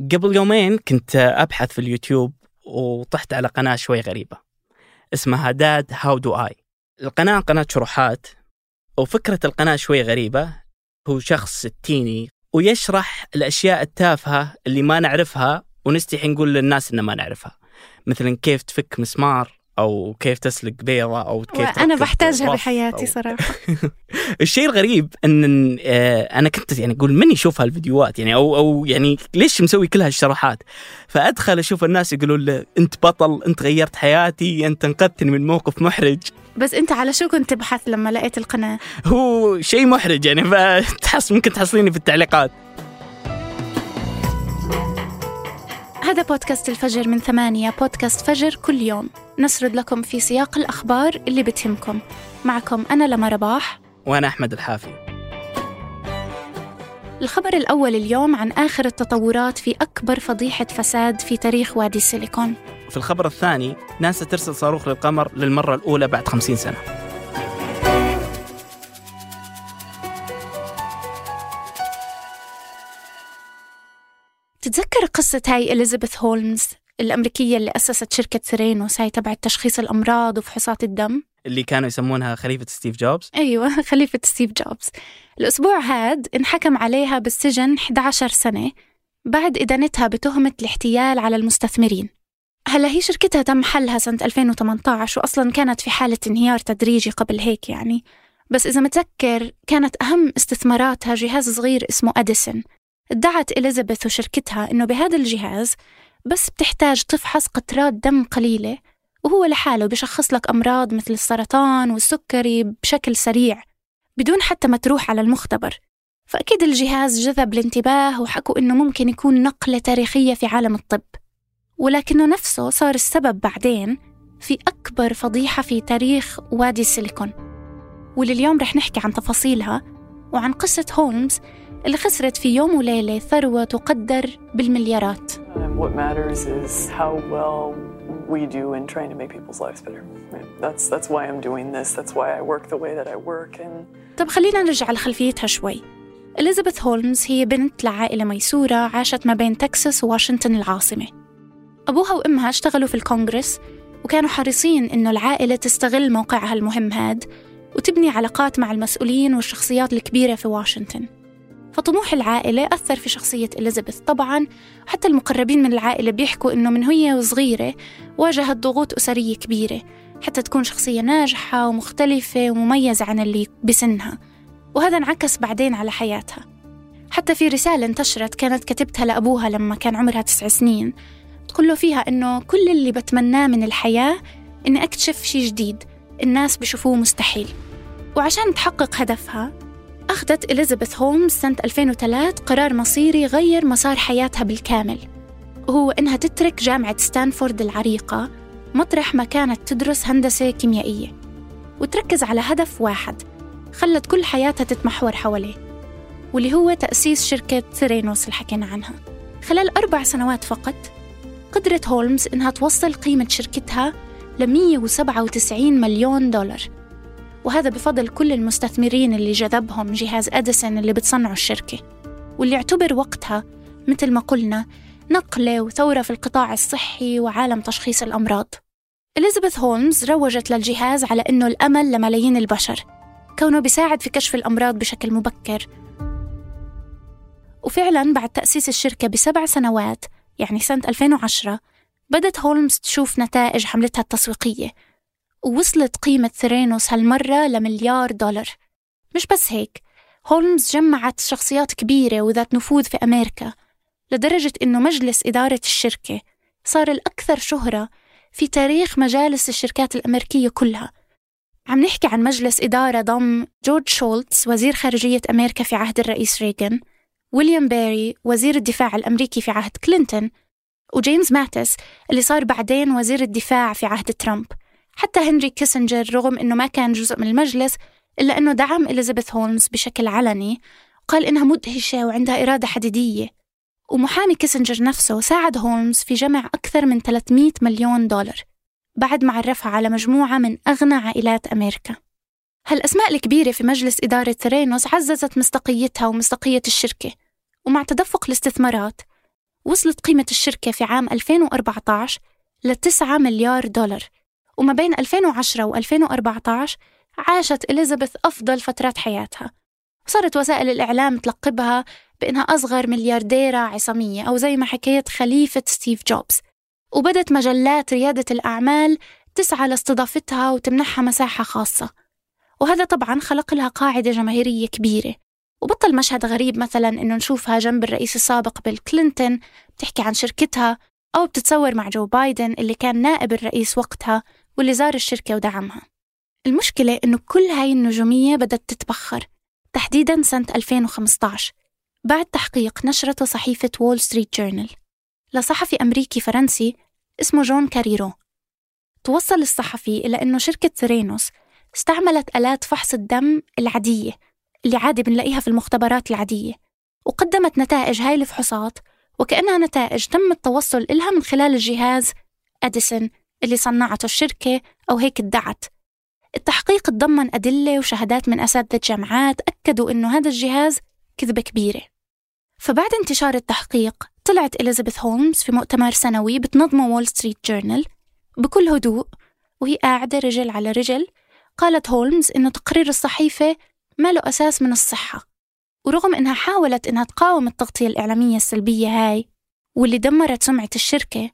قبل يومين كنت أبحث في اليوتيوب وطحت على قناة شوي غريبة اسمها Dad How Do I القناة قناة شروحات وفكرة القناة شوي غريبة هو شخص ستيني ويشرح الأشياء التافهة اللي ما نعرفها ونستحي نقول للناس إن ما نعرفها مثلا كيف تفك مسمار أو كيف تسلق بيضة أو كيف أنا بحتاجها بحياتي أو... صراحة. الشيء الغريب إن آه، أنا كنت يعني أقول من يشوف هالفيديوهات؟ يعني أو أو يعني ليش مسوي كل هالشروحات فأدخل أشوف الناس يقولون له أنت بطل أنت غيرت حياتي أنت أنقذتني من موقف محرج. بس أنت على شو كنت تبحث لما لقيت القناة؟ هو شيء محرج يعني فتحس ممكن تحصليني في التعليقات. هذا بودكاست الفجر من ثمانية بودكاست فجر كل يوم. نسرد لكم في سياق الأخبار اللي بتهمكم. معكم أنا لما رباح. وأنا أحمد الحافي. الخبر الأول اليوم عن آخر التطورات في أكبر فضيحة فساد في تاريخ وادي السيليكون. في الخبر الثاني ناسا ترسل صاروخ للقمر للمرة الأولى بعد خمسين سنة. قصة هاي إليزابيث هولمز الأمريكية اللي أسست شركة ثيرانوس هاي تبعت تشخيص الأمراض وفحوصات الدم. اللي كانوا يسمونها خليفة ستيف جوبز. أيوة خليفة ستيف جوبز. الأسبوع هاد انحكم عليها بالسجن 11 سنة بعد إدانتها بتهمة الاحتيال على المستثمرين. هلا هي شركتها تم حلها سنة 2018 وأصلا كانت في حالة انهيار تدريجي قبل هيك يعني. بس إذا متذكر كانت أهم استثماراتها جهاز صغير اسمه أديسون ادعت إليزابيث وشركتها إنه بهذا الجهاز بس بتحتاج تفحص قطرات دم قليلة وهو لحاله بشخص لك أمراض مثل السرطان والسكري بشكل سريع بدون حتى ما تروح على المختبر. فأكيد الجهاز جذب الانتباه وحكوا إنه ممكن يكون نقلة تاريخية في عالم الطب. ولكنه نفسه صار السبب بعدين في أكبر فضيحة في تاريخ وادي السيليكون. واللي اليوم رح نحكي عن تفاصيلها وعن قصة هولمز اللي خسرت في يوم وليلة ثروة تقدر بالمليارات what matters is how well we do in trying to make people's lives better. That's that's why I'm doing this. That's why I work the way that I work and طب خلينا نرجع لخلفيتها شوي. إليزابيث هولمز هي بنت لعائلة ميسورة عاشت ما بين تكساس وواشنطن العاصمة. أبوها وأمها اشتغلوا في الكونغرس وكانوا حريصين إنه العائلة تستغل موقعها المهم هاد وتبني علاقات مع المسؤولين والشخصيات الكبيرة في واشنطن. فطموح العائلة أثر في شخصية إليزابيث. طبعا حتى المقربين من العائلة بيحكوا إنه من هي وصغيرة واجهت ضغوط أسرية كبيرة حتى تكون شخصية ناجحة ومختلفة ومميزة عن اللي بسنها. وهذا انعكس بعدين على حياتها. حتى في رسالة انتشرت كانت كتبتها لأبوها لما كان عمرها تسع سنين. تقول له فيها إنه كل اللي بتمناه من الحياة إني أكتشف شيء جديد. الناس بشوفوه مستحيل. وعشان تحقق هدفها أخذت إليزابيث هولمز سنة 2003 قرار مصيري غير مسار حياتها بالكامل. وهو إنها تترك جامعة ستانفورد العريقة مطرح ما كانت تدرس هندسة كيميائية. وتركز على هدف واحد خلت كل حياتها تتمحور حواليه واللي هو تأسيس شركة سيرينوس اللي حكينا عنها. خلال أربع سنوات فقط قدرت هولمز إنها توصل قيمة شركتها ل 197 مليون دولار. وهذا بفضل كل المستثمرين اللي جذبهم جهاز أديسون اللي بتصنعه الشركة. واللي يعتبر وقتها مثل ما قلنا نقلة وثورة في القطاع الصحي وعالم تشخيص الأمراض. إليزابيث هولمز روجت للجهاز على أنه الأمل لملايين البشر. كونه بيساعد في كشف الأمراض بشكل مبكر. وفعلا بعد تأسيس الشركة بسبع سنوات يعني سنة 2010 بدت هولمز تشوف نتائج حملتها التسويقية. ووصلت قيمة ثرينوس هالمرة لمليار دولار. مش بس هيك هولمز جمعت شخصيات كبيرة وذات نفوذ في أمريكا لدرجة إنه مجلس إدارة الشركة صار الأكثر شهرة في تاريخ مجالس الشركات الأمريكية كلها. عم نحكي عن مجلس إدارة ضم جورج شولتز وزير خارجية أمريكا في عهد الرئيس ريغان ويليام بيري وزير الدفاع الأمريكي في عهد كلينتون وجيمس ماتس اللي صار بعدين وزير الدفاع في عهد ترامب. حتى هنري كيسنجر رغم أنه ما كان جزء من المجلس إلا أنه دعم إليزابيث هولمز بشكل علني وقال إنها مدهشة وعندها إرادة حديدية. ومحامي كيسنجر نفسه ساعد هولمز في جمع أكثر من 300 مليون دولار بعد ما عرفها على مجموعة من أغنى عائلات أمريكا. هالأسماء الكبيرة في مجلس إدارة ثرينوس عززت مصداقيتها ومصداقية الشركة ومع تدفق الاستثمارات وصلت قيمة الشركة في عام 2014 ل 9 مليار دولار. وما بين 2010 و 2014 عاشت إليزابيث أفضل فترات حياتها. صارت وسائل الإعلام تلقبها بأنها أصغر مليارديرة عصامية أو زي ما حكيت خليفة ستيف جوبز. وبدت مجلات ريادة الأعمال تسعى لاستضافتها وتمنحها مساحة خاصة. وهذا طبعا خلق لها قاعدة جماهيرية كبيرة. وبطل مشهد غريب مثلا إنه نشوفها جنب الرئيس السابق بيل كلينتون بتحكي عن شركتها أو بتتصور مع جو بايدن اللي كان نائب الرئيس وقتها واللي زار الشركة ودعمها. المشكلة إنه كل هاي النجومية بدأت تتبخر تحديدا سنة 2015 بعد تحقيق نشرته صحيفة وول ستريت جورنال لصحفي أمريكي فرنسي اسمه جون كاريرو. توصل الصحفي إلى أنه شركة ثرينوس استعملت آلات فحص الدم العادية اللي عادي بنلاقيها في المختبرات العادية وقدمت نتائج هاي الفحوصات وكأنها نتائج تم التوصل إلها من خلال الجهاز أديسون اللي صنعته الشركة أو هيك ادعت. التحقيق تضمن أدلة وشهادات من أساتذة جامعات أكدوا إنه هذا الجهاز كذبة كبيرة. فبعد انتشار التحقيق طلعت إليزابيث هولمز في مؤتمر سنوي بتنظمه وول ستريت جورنال بكل هدوء وهي قاعدة رجل على رجل قالت هولمز إنه تقرير الصحيفة ما له أساس من الصحة ورغم إنها حاولت إنها تقاوم التغطية الإعلامية السلبية هاي واللي دمرت سمعة الشركة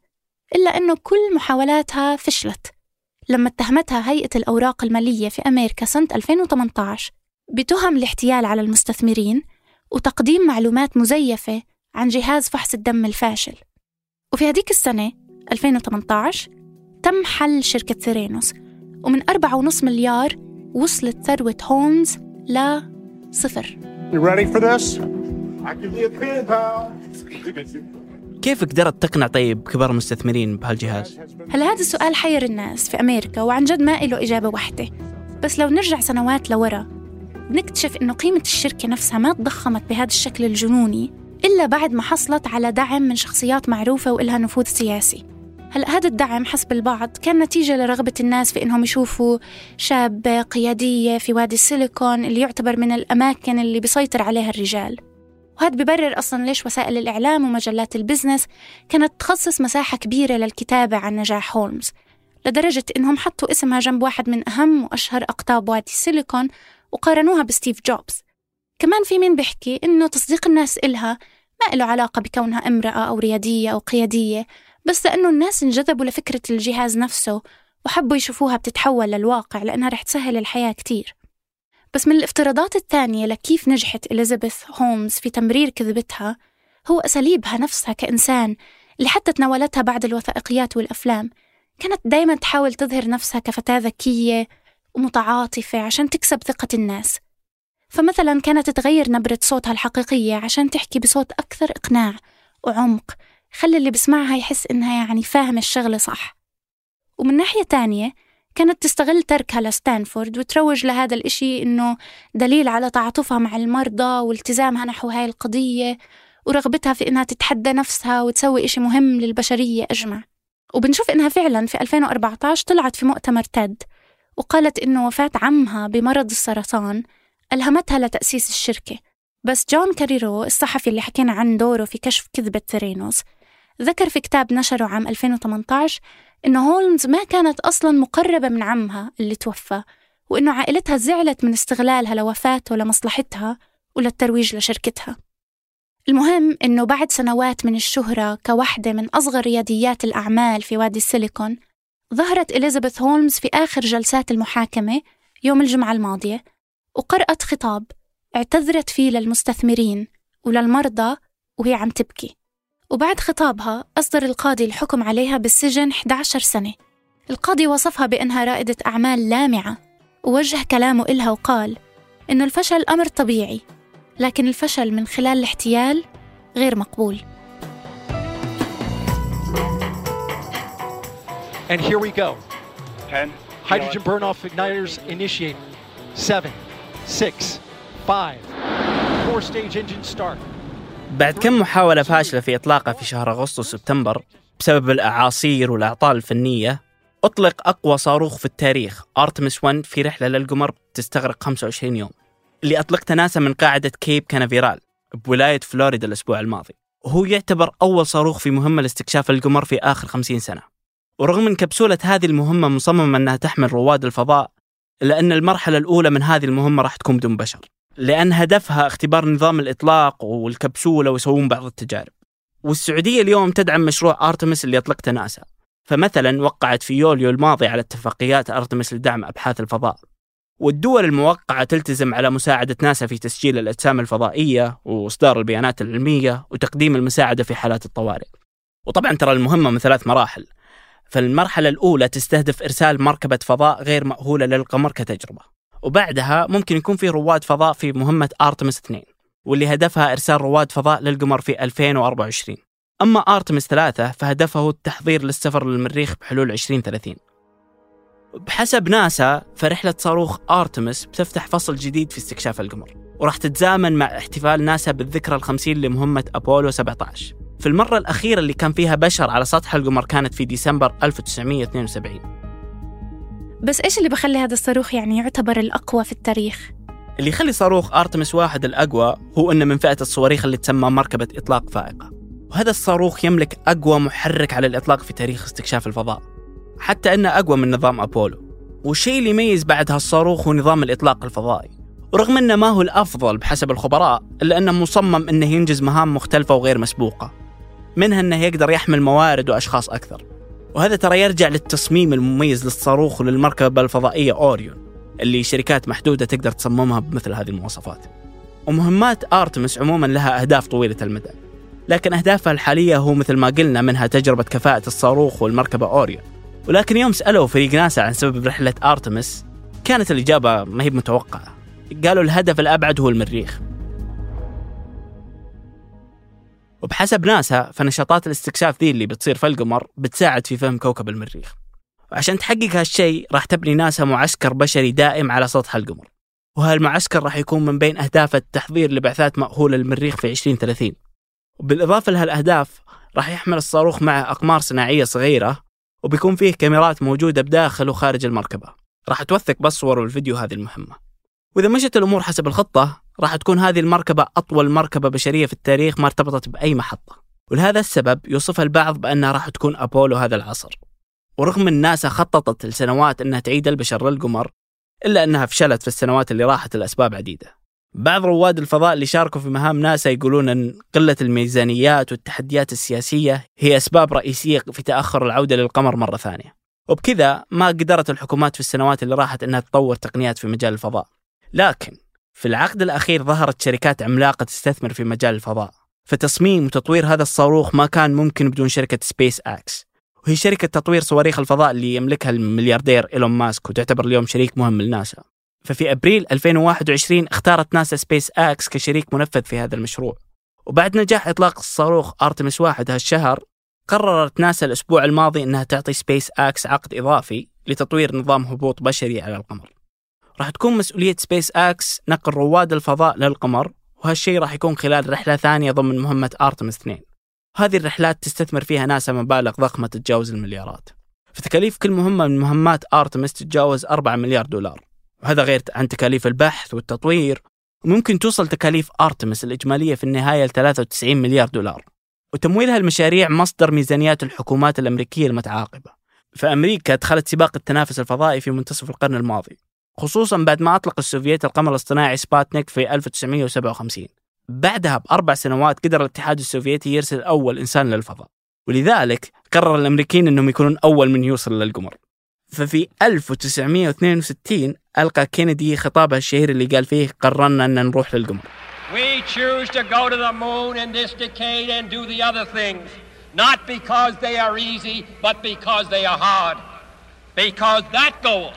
إلا إنه كل محاولاتها فشلت. لما اتهمتها هيئة الأوراق المالية في أمريكا سنة 2018 بتهم الاحتيال على المستثمرين وتقديم معلومات مزيفة عن جهاز فحص الدم الفاشل. وفي هذيك السنة 2018 تم حل شركة ثيرينوس ومن 4.5 مليار وصلت ثروة هولمز ل صفر. كيف قدرت تقنع طيب كبار المستثمرين بهالجهاز؟ هلا هذا السؤال حير الناس في أمريكا وعن جد ما له إجابة واحدة؟ بس لو نرجع سنوات لورا بنكتشف إنه قيمة الشركة نفسها ما تضخمت بهذا الشكل الجنوني إلا بعد ما حصلت على دعم من شخصيات معروفة وإلها نفوذ سياسي. هلا هذا الدعم حسب البعض كان نتيجة لرغبة الناس في إنهم يشوفوا شاب قيادية في وادي السيليكون اللي يعتبر من الأماكن اللي بيسيطر عليها الرجال؟ وهذا ببرر أصلا ليش وسائل الإعلام ومجلات البزنس كانت تخصص مساحة كبيرة للكتابة عن نجاح هولمز لدرجة إنهم حطوا اسمها جنب واحد من أهم وأشهر أقطاب وادي السيليكون وقارنوها بستيف جوبز. كمان في مين بيحكي إنه تصديق الناس إلها ما له علاقة بكونها امرأة أو ريادية أو قيادية بس لأنه الناس انجذبوا لفكرة الجهاز نفسه وحبوا يشوفوها بتتحول للواقع لأنها رح تسهل الحياة كتير. بس من الافتراضات الثانية لكيف نجحت إليزابيث هومز في تمرير كذبتها هو أساليبها نفسها كإنسان اللي حتى تناولتها بعد الوثائقيات والأفلام. كانت دايما تحاول تظهر نفسها كفتاة ذكية ومتعاطفة عشان تكسب ثقة الناس. فمثلا كانت تغير نبرة صوتها الحقيقية عشان تحكي بصوت أكثر إقناع وعمق خلي اللي بسمعها يحس إنها يعني فاهم الشغلة صح. ومن ناحية تانية كانت تستغل تركها لستانفورد وتروج لهذا الإشي إنه دليل على تعاطفها مع المرضى والتزامها نحو هاي القضية ورغبتها في إنها تتحدى نفسها وتسوي إشي مهم للبشرية أجمع. وبنشوف إنها فعلا في 2014 طلعت في مؤتمر تد وقالت إنه وفاة عمها بمرض السرطان ألهمتها لتأسيس الشركة. بس جون كاريرو الصحفي اللي حكينا عن دوره في كشف كذبة ثرينوس ذكر في كتاب نشره عام 2018 إنه هولمز ما كانت أصلا مقربة من عمها اللي توفى وإنه عائلتها زعلت من استغلالها لوفاته لمصلحتها وللترويج لشركتها. المهم إنه بعد سنوات من الشهرة كوحدة من أصغر رياديات الأعمال في وادي السيليكون ظهرت إليزابيث هولمز في آخر جلسات المحاكمة يوم الجمعة الماضية وقرأت خطاب اعتذرت فيه للمستثمرين وللمرضى وهي عم تبكي. وبعد خطابها أصدر القاضي الحكم عليها بالسجن 11 سنة القاضي وصفها بأنها رائدة أعمال لامعة ووجه كلامه إلها وقال إنه الفشل أمر طبيعي لكن الفشل من خلال الاحتيال غير مقبول And here we go. 10. Hydrogen burn off igniters initiate. 7, 6, 5. Four stage engine start. بعد كم محاولة فاشلة في إطلاقه في شهر أغسطس سبتمبر بسبب الأعاصير والأعطال الفنية؟ أطلق أقوى صاروخ في التاريخ أرتمس 1 في رحلة للقمر تستغرق 25 يوم. اللي أطلقت ناسا من قاعدة كيب كانافيرال بولاية فلوريدا الأسبوع الماضي. وهو يعتبر أول صاروخ في مهمة لاستكشاف القمر في آخر خمسين سنة. ورغم أن كبسولة هذه المهمة مصممة أنها تحمل رواد الفضاء إلا أن المرحلة الأولى من هذه المهمة راح تكون بدون بشر. لأن هدفها اختبار نظام الإطلاق والكبسولة ويسوون بعض التجارب. والسعودية اليوم تدعم مشروع أرتمس اللي أطلقته ناسا. فمثلا وقعت في يوليو الماضي على اتفاقيات أرتمس لدعم أبحاث الفضاء. والدول الموقعة تلتزم على مساعدة ناسا في تسجيل الأجسام الفضائية وإصدار البيانات العلمية وتقديم المساعدة في حالات الطوارئ. وطبعا ترى المهمة من ثلاث مراحل. فالمرحلة الأولى تستهدف إرسال مركبة فضاء غير مأهولة للقمر كتجربة. وبعدها ممكن يكون في رواد فضاء في مهمة أرتمس 2 واللي هدفها إرسال رواد فضاء للقمر في 2024 أما أرتمس 3 فهدفه التحضير للسفر للمريخ بحلول 2030 بحسب ناسا فرحلة صاروخ أرتمس بتفتح فصل جديد في استكشاف القمر وراح تتزامن مع احتفال ناسا بالذكرى الخمسين لمهمة أبولو 17 في المرة الأخيرة اللي كان فيها بشر على سطح القمر كانت في ديسمبر 1972 بس إيش اللي بخلي هذا الصاروخ يعني يعتبر الأقوى في التاريخ؟ اللي يخلي صاروخ أرتمس واحد الأقوى هو أنه من فئة الصواريخ اللي تسمى مركبة إطلاق فائقة. وهذا الصاروخ يملك أقوى محرك على الإطلاق في تاريخ استكشاف الفضاء. حتى أنه أقوى من نظام أبولو. والشيء اللي يميز بعد هالصاروخ هو نظام الإطلاق الفضائي. ورغم أنه ما هو الأفضل بحسب الخبراء إلا أنه مصمم أنه ينجز مهام مختلفة وغير مسبوقة. منها أنه يقدر يحمل موارد وأشخاص أكثر. وهذا ترى يرجع للتصميم المميز للصاروخ وللمركبة الفضائية أوريون اللي شركات محدودة تقدر تصممها بمثل هذه المواصفات. ومهمات آرتمس عموما لها أهداف طويلة المدى لكن أهدافها الحالية هو مثل ما قلنا منها تجربة كفاءة الصاروخ والمركبة أوريون. ولكن يوم سألوا فريق ناسا عن سبب رحلة آرتمس كانت الإجابة ما هي متوقعة. قالوا الهدف الأبعد هو المريخ. وبحسب ناسا فنشاطات الاستكشاف ذي اللي بتصير في القمر بتساعد في فهم كوكب المريخ. وعشان تحقق هالشيء راح تبني ناسا معسكر بشري دائم على سطح القمر. وهالمعسكر راح يكون من بين أهداف التحضير لبعثات مأهولة للمريخ في 2030 وبالإضافة لهالأهداف راح يحمل الصاروخ معه أقمار صناعية صغيرة وبيكون فيه كاميرات موجودة بداخل وخارج المركبة. راح توثق بالصور والفيديو هذه المهمة. وإذا مشت الأمور حسب الخطة راح تكون هذه المركبة أطول مركبة بشرية في التاريخ ما ارتبطت بأي محطة. ولهذا السبب يوصفها البعض بأنها راح تكون أبولو هذا العصر. ورغم أن ناسا خططت لسنوات أنها تعيد البشر للقمر إلا أنها فشلت في السنوات اللي راحت لأسباب عديدة. بعض رواد الفضاء اللي شاركوا في مهام ناسا يقولون أن قلة الميزانيات والتحديات السياسية هي أسباب رئيسية في تأخر العودة للقمر مرة ثانية. وبكذا ما قدرت الحكومات في السنوات اللي راحت أنها تطور تقنيات في مجال الفضاء. لكن في العقد الأخير ظهرت شركات عملاقة تستثمر في مجال الفضاء. فتصميم وتطوير هذا الصاروخ ما كان ممكن بدون شركة سبيس أكس وهي شركة تطوير صواريخ الفضاء اللي يملكها الملياردير إيلون ماسك وتعتبر اليوم شريك مهم لناسا ففي أبريل 2021 اختارت ناسا سبيس أكس كشريك منفذ في هذا المشروع. وبعد نجاح إطلاق الصاروخ أرتمس واحد هالشهر قررت ناسا الأسبوع الماضي أنها تعطي سبيس أكس عقد إضافي لتطوير نظام هبوط بشري على القمر. راح تكون مسؤولية سبيس أكس نقل رواد الفضاء للقمر وهالشيء راح يكون خلال رحلة ثانية ضمن مهمة أرتمس 2 هذه الرحلات تستثمر فيها ناسا مبالغ ضخمة تتجاوز المليارات. فتكاليف كل مهمة من مهمات أرتمس تتجاوز 4 مليار دولار. وهذا غير عن تكاليف البحث والتطوير وممكن توصل تكاليف أرتمس الإجمالية في النهاية ل 93 مليار دولار. وتمويل هالمشاريع مصدر ميزانيات الحكومات الأمريكية المتعاقبة. فأمريكا دخلت سباق التنافس الفضائي في منتصف القرن الماضي. خصوصا بعد ما أطلق السوفييت القمر الاصطناعي سباتنيك في 1957 بعدها بأربع سنوات قدر الاتحاد السوفيتي يرسل أول إنسان للفضاء ولذلك قرر الأمريكيين أنهم يكونون أول من يوصل للقمر. ففي 1962 ألقى كينيدي خطابه الشهير اللي قال فيه قررنا أن نروح للقمر. We choose to go to the moon in this decade and do the other things, not because they are easy, but because they are hard. Because that goal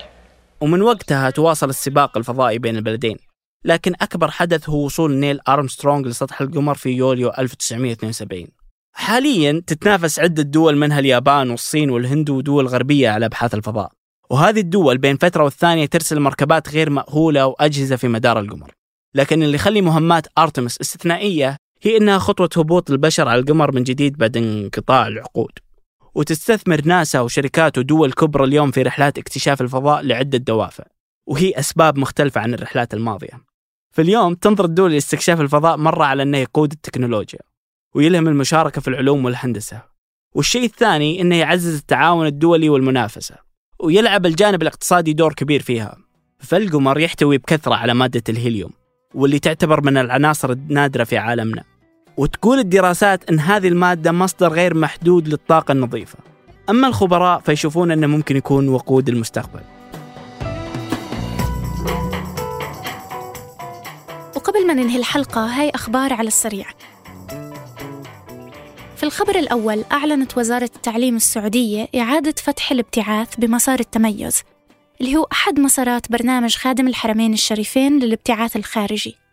ومن وقتها تواصل السباق الفضائي بين البلدين. لكن أكبر حدث هو وصول نيل أرمسترونغ لسطح القمر في يوليو 1972 حاليا تتنافس عدة دول منها اليابان والصين والهند ودول غربية على أبحاث الفضاء. وهذه الدول بين فترة والثانية ترسل مركبات غير مأهولة وأجهزة في مدار القمر. لكن اللي يخلي مهمات أرتمس استثنائية هي إنها خطوة هبوط البشر على القمر من جديد بعد انقطاع العقود. وتستثمر ناسا وشركات ودول كبرى اليوم في رحلات اكتشاف الفضاء لعدة دوافع وهي أسباب مختلفة عن الرحلات الماضية. في اليوم تنظر الدول لاستكشاف الفضاء مرة على أنه يقود التكنولوجيا ويلهم المشاركة في العلوم والهندسة. والشيء الثاني أنه يعزز التعاون الدولي والمنافسة ويلعب الجانب الاقتصادي دور كبير فيها. فالقمر يحتوي بكثرة على مادة الهيليوم واللي تعتبر من العناصر النادرة في عالمنا. وتقول الدراسات أن هذه المادة مصدر غير محدود للطاقة النظيفة. أما الخبراء فيشوفون أنه ممكن يكون وقود المستقبل. وقبل ما ننهي الحلقة هاي أخبار على السريع. في الخبر الأول أعلنت وزارة التعليم السعودية إعادة فتح الابتعاث بمسار التميز اللي هو أحد مسارات برنامج خادم الحرمين الشريفين للابتعاث الخارجي.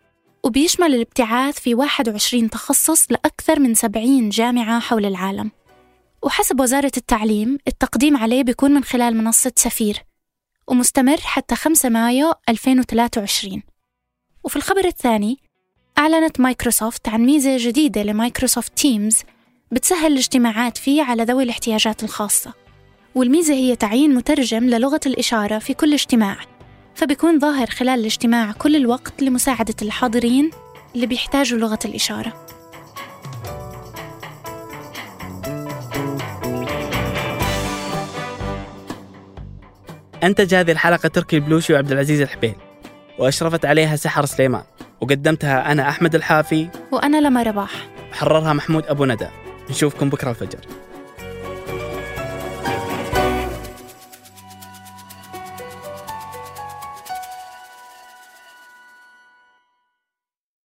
وبيشمل الابتعاث في 21 تخصص لأكثر من 70 جامعة حول العالم. وحسب وزارة التعليم التقديم عليه بيكون من خلال منصة سفير ومستمر حتى 5 مايو 2023 وفي الخبر الثاني أعلنت مايكروسوفت عن ميزة جديدة لمايكروسوفت تيمز بتسهل الاجتماعات فيه على ذوي الاحتياجات الخاصة. والميزة هي تعيين مترجم للغة الإشارة في كل اجتماع. فبيكون ظاهر خلال الاجتماع كل الوقت لمساعدة الحاضرين اللي بيحتاجوا لغة الإشارة. أنتج هذه الحلقة تركي البلوشي وعبد العزيز الحبيل وأشرفت عليها سحر سليمان وقدمتها أنا أحمد الحافي وأنا لما رباح. وحررها محمود أبو ندى. نشوفكم بكرة الفجر.